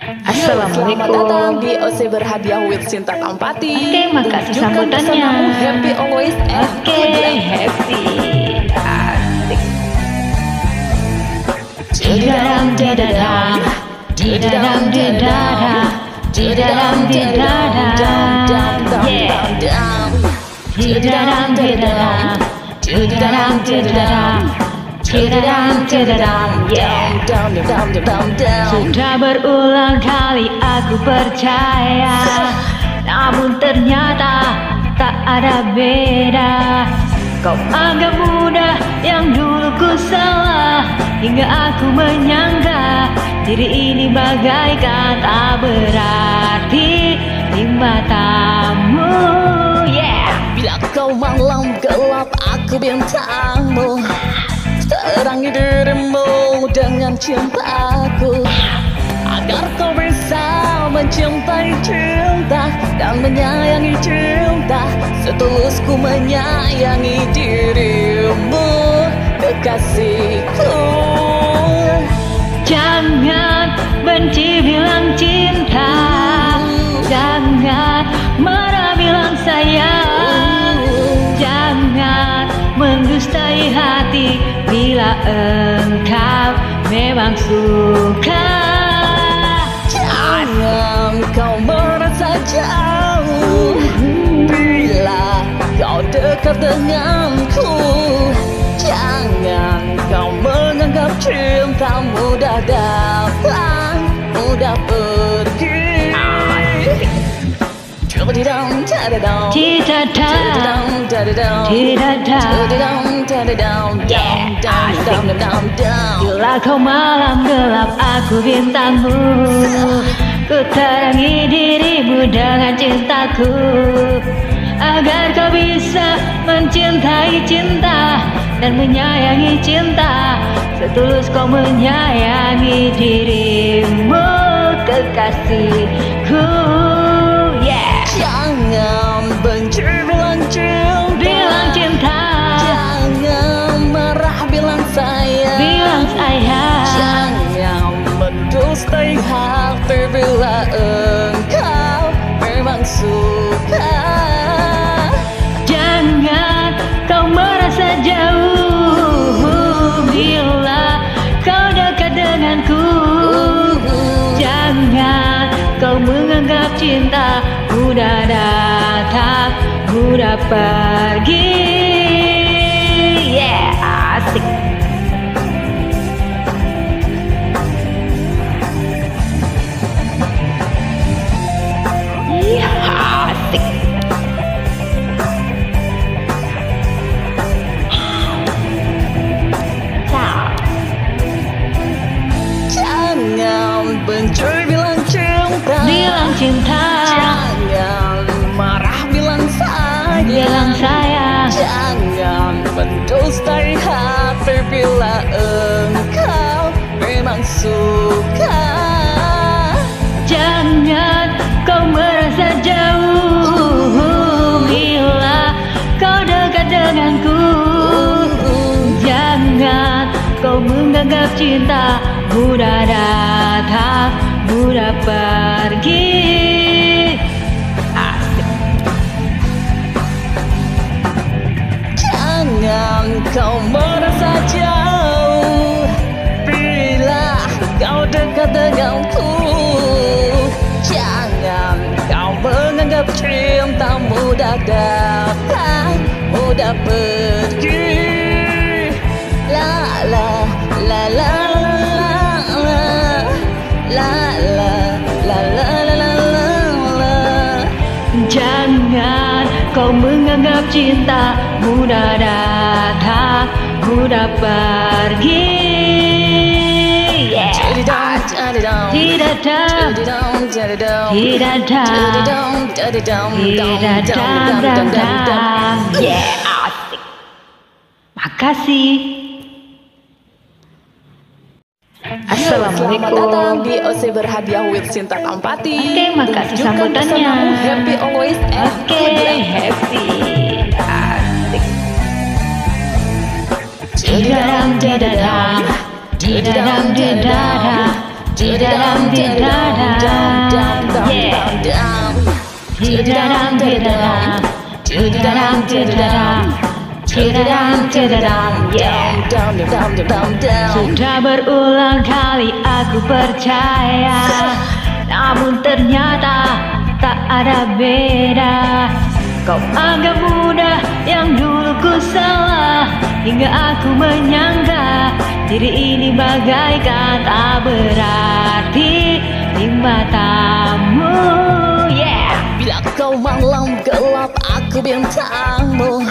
Assalamualaikum. Selamat datang di OC Berhadiah with Cinta Kampati. Oke, okay, makasih sambutannya. Happy always and Oke, okay, happy. Asik. Di dalam di dalam, di dalam di dalam, di dalam di dalam. Di dalam di dalam, di dalam di dalam. Sudah berulang kali aku percaya Namun ternyata tak ada beda. Kau anggap mudah yang dulu ku salah Hingga aku menyangka diri ini bagaikan tak berarti di matamu. Yeah. Bila kau malam gelap aku bintangmu Terangi dirimu dengan cintaku Agar kau bisa mencintai cinta Dan menyayangi cinta Setulusku menyayangi dirimu. Kekasihku. Jangan benci bilang cinta. Jangan marah bilang sayang Jangan mendustai hati Bila engkau memang suka Jangan kau merasa jauh. Bila kau dekat denganku Jangan kau menganggap cinta mudah datang Mudah pergi Bila kau malam gelap aku bintangmu Ku terangi dirimu dengan cintaku. Agar kau bisa mencintai cinta Dan menyayangi cinta Setulus kau menyayangi dirimu Kekasihku Jangan benci bilang cinta Bilang cinta. Jangan marah bilang sayang. Bilang sayang. Jangan mendustai hati bila engkau. Memang suka. Jangan kau merasa jauh. Bila kau dekat denganku. Jangan kau menganggap cinta राप cinta Mudah datang, mudah pergi. Jangan kau merasa jauh Bila kau dekat denganku. Jangan kau menganggap cinta mudah datang Mudah pergi cinta Mudah datang, mudah pergi. Tidak dam, tidak dam, tidak dam, tidak dam, tidak dam, Yeah. Makasih. Assalamualaikum. Selamat datang di OC berhadiah with Sinta Tampati. Oke, okay, makasih sambutannya. Happy always and Oke, okay, happy. Asik. Di dalam di dada, di dalam di dada, di dalam di dada, yeah. Di dalam di dada, di dalam di dada yeah. Sudah berulang kali aku percaya Namun ternyata tak ada beda. Kau anggap mudah yang dulu ku salah Hingga aku menyangka diri ini bagaikan tak berarti di matamu. Yeah. Bila kau malam gelap aku bintangmu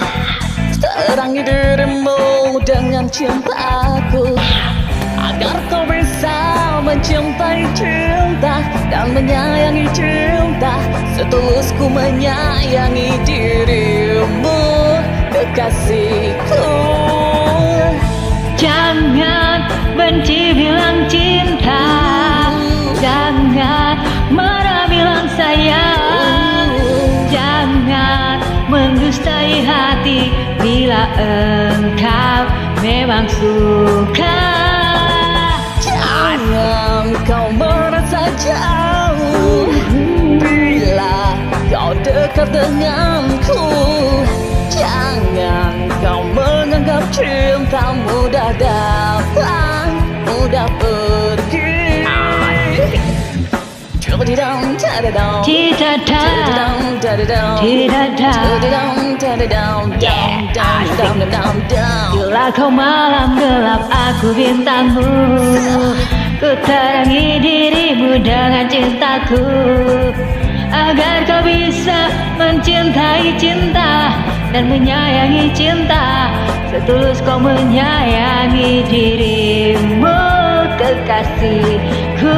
Terangi dirimu dengan cintaku Agar kau bisa mencintai cinta Dan menyayangi cinta Setulusku menyayangi dirimu Kekasihku. Jangan benci bilang cinta hati Bila engkau memang suka. Jangan kau merasa jauh. Bila kau dekat denganku Jangan kau menganggap cinta mudah datang Mudah pergi. Dadadam, dadadam. Tidak Bila kau malam gelap aku bintangmu. Ku terangi dirimu dengan cintaku. Agar kau bisa mencintai cinta Dan menyayangi cinta Setulus kau menyayangi dirimu. Kekasihku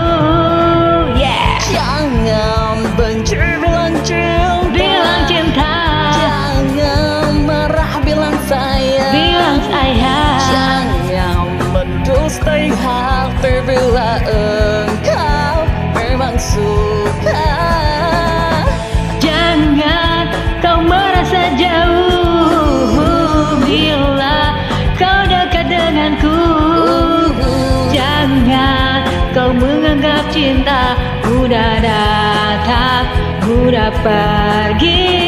hati bila engkau memang suka. Jangan kau merasa jauh Bila kau dekat denganku. Jangan kau menganggap cinta Mudah datang, mudah pergi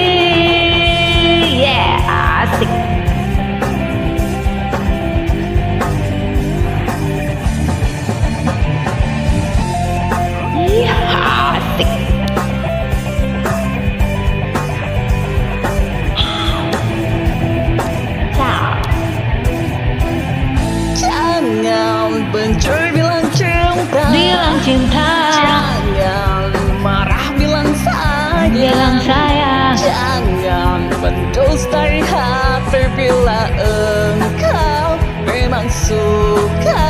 suka.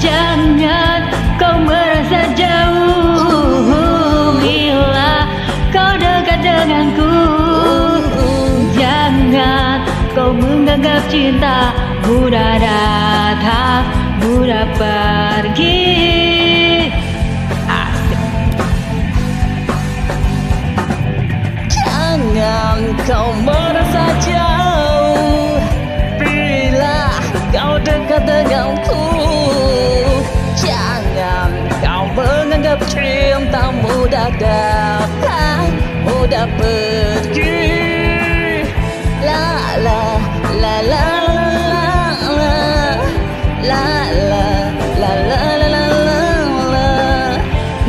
Jangan kau merasa jauh. Bila kau dekat denganku Jangan kau menganggap cinta Mudah datang, mudah pergi. Jangan kau merasa jauh kau dekat denganku Jangan kau menganggap cinta mudah datang Mudah pergi La la la la la la La la la la la la la la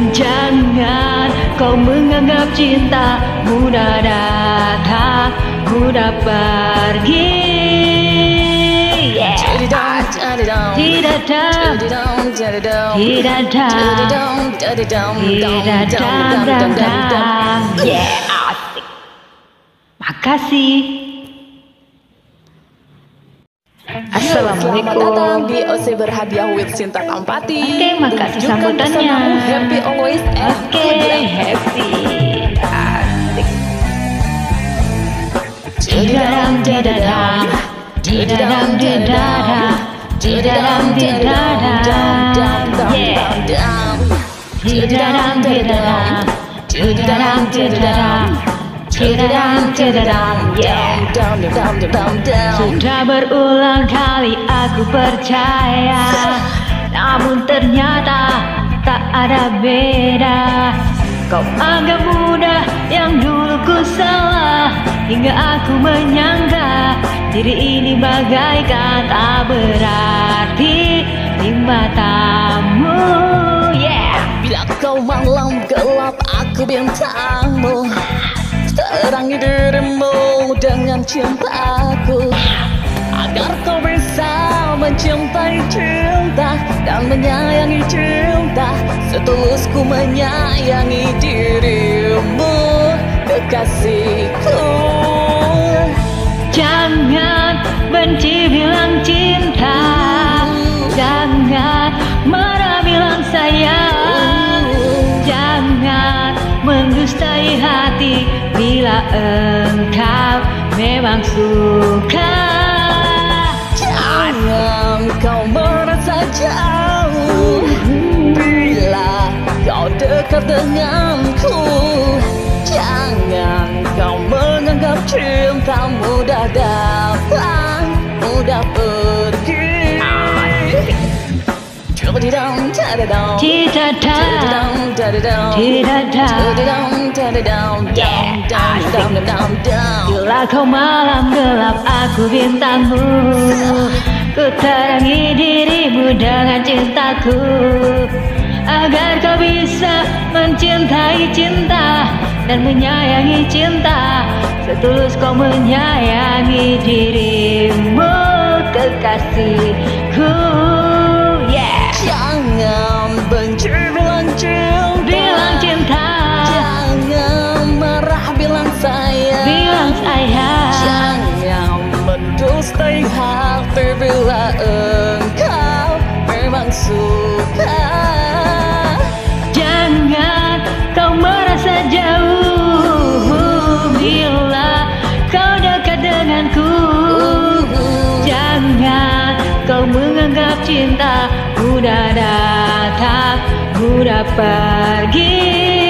Jangan kau menganggap cinta mudah datang Mudah pergi Yeah, asik. Makasih. Assalamualaikum. Selamat datang di OC berhadiah with Kampati. Oke, okay, makasih sambutannya. Happy always and okay, happy. Asik di dalam di dalam di dalam di dalam yeah di dalam di dalam di dalam di dalam yeah. Sudah berulang kali aku percaya Namun ternyata tak ada beda Kau anggap mudah yang dulu ku salah Hingga aku menyangka diri ini bagaikan tak berarti di matamu. Yeah. Bila kau malam gelap aku bintangmu. Terangi dirimu dengan cintaku Agar kau bisa mencintai cinta Dan menyayangi cinta Setulusku menyayangi dirimu Kekasihku Jangan benci bilang cinta. Jangan marah bilang sayang. Jangan mendustai hati Bila engkau memang suka. Jangan kau merasa jauh. Bila kau dekat denganku mudah datang Mudah pergi. Dam. Bila kau malam gelap aku bintangmu. Ku terangi dirimu dengan cintaku Agar kau bisa mencintai cinta Dan menyayangi cinta Setulus kau menyayangi dirimu Kekasihku. Yeah. Jangan benci bilang cinta. Bilang cinta Jangan marah bilang sayang. Bilang sayang. Jangan mendustai hati bila engkau memang suka cinta Mudah datang, mudah pergi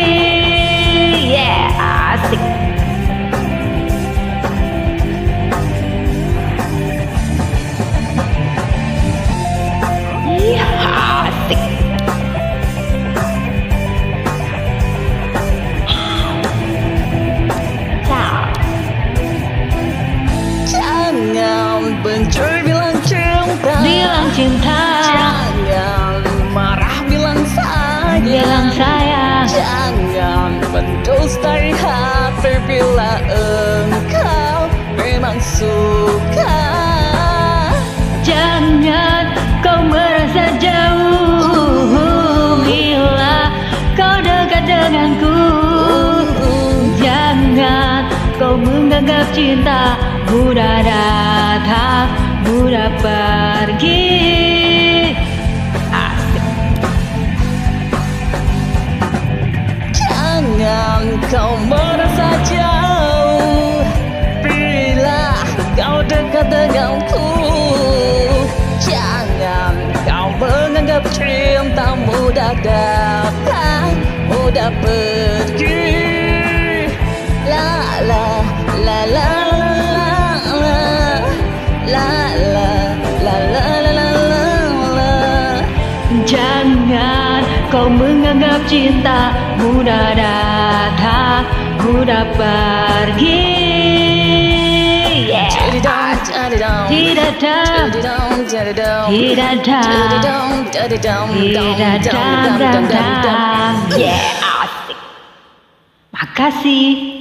mendustai hati bila engkau memang suka. Jangan kau merasa jauh Bila kau dekat denganku. Jangan kau menganggap cinta Mudah datang, mudah pergi kau merasa jauh. Bila kau dekat denganku Jangan kau menganggap cinta mudah datang Mudah pergi kau menganggap cinta mudah datang, mudah pergi. Yeah. Tidak ada, tidak ada, tidak ada, dam. dam. Yeah, asik. Makasih.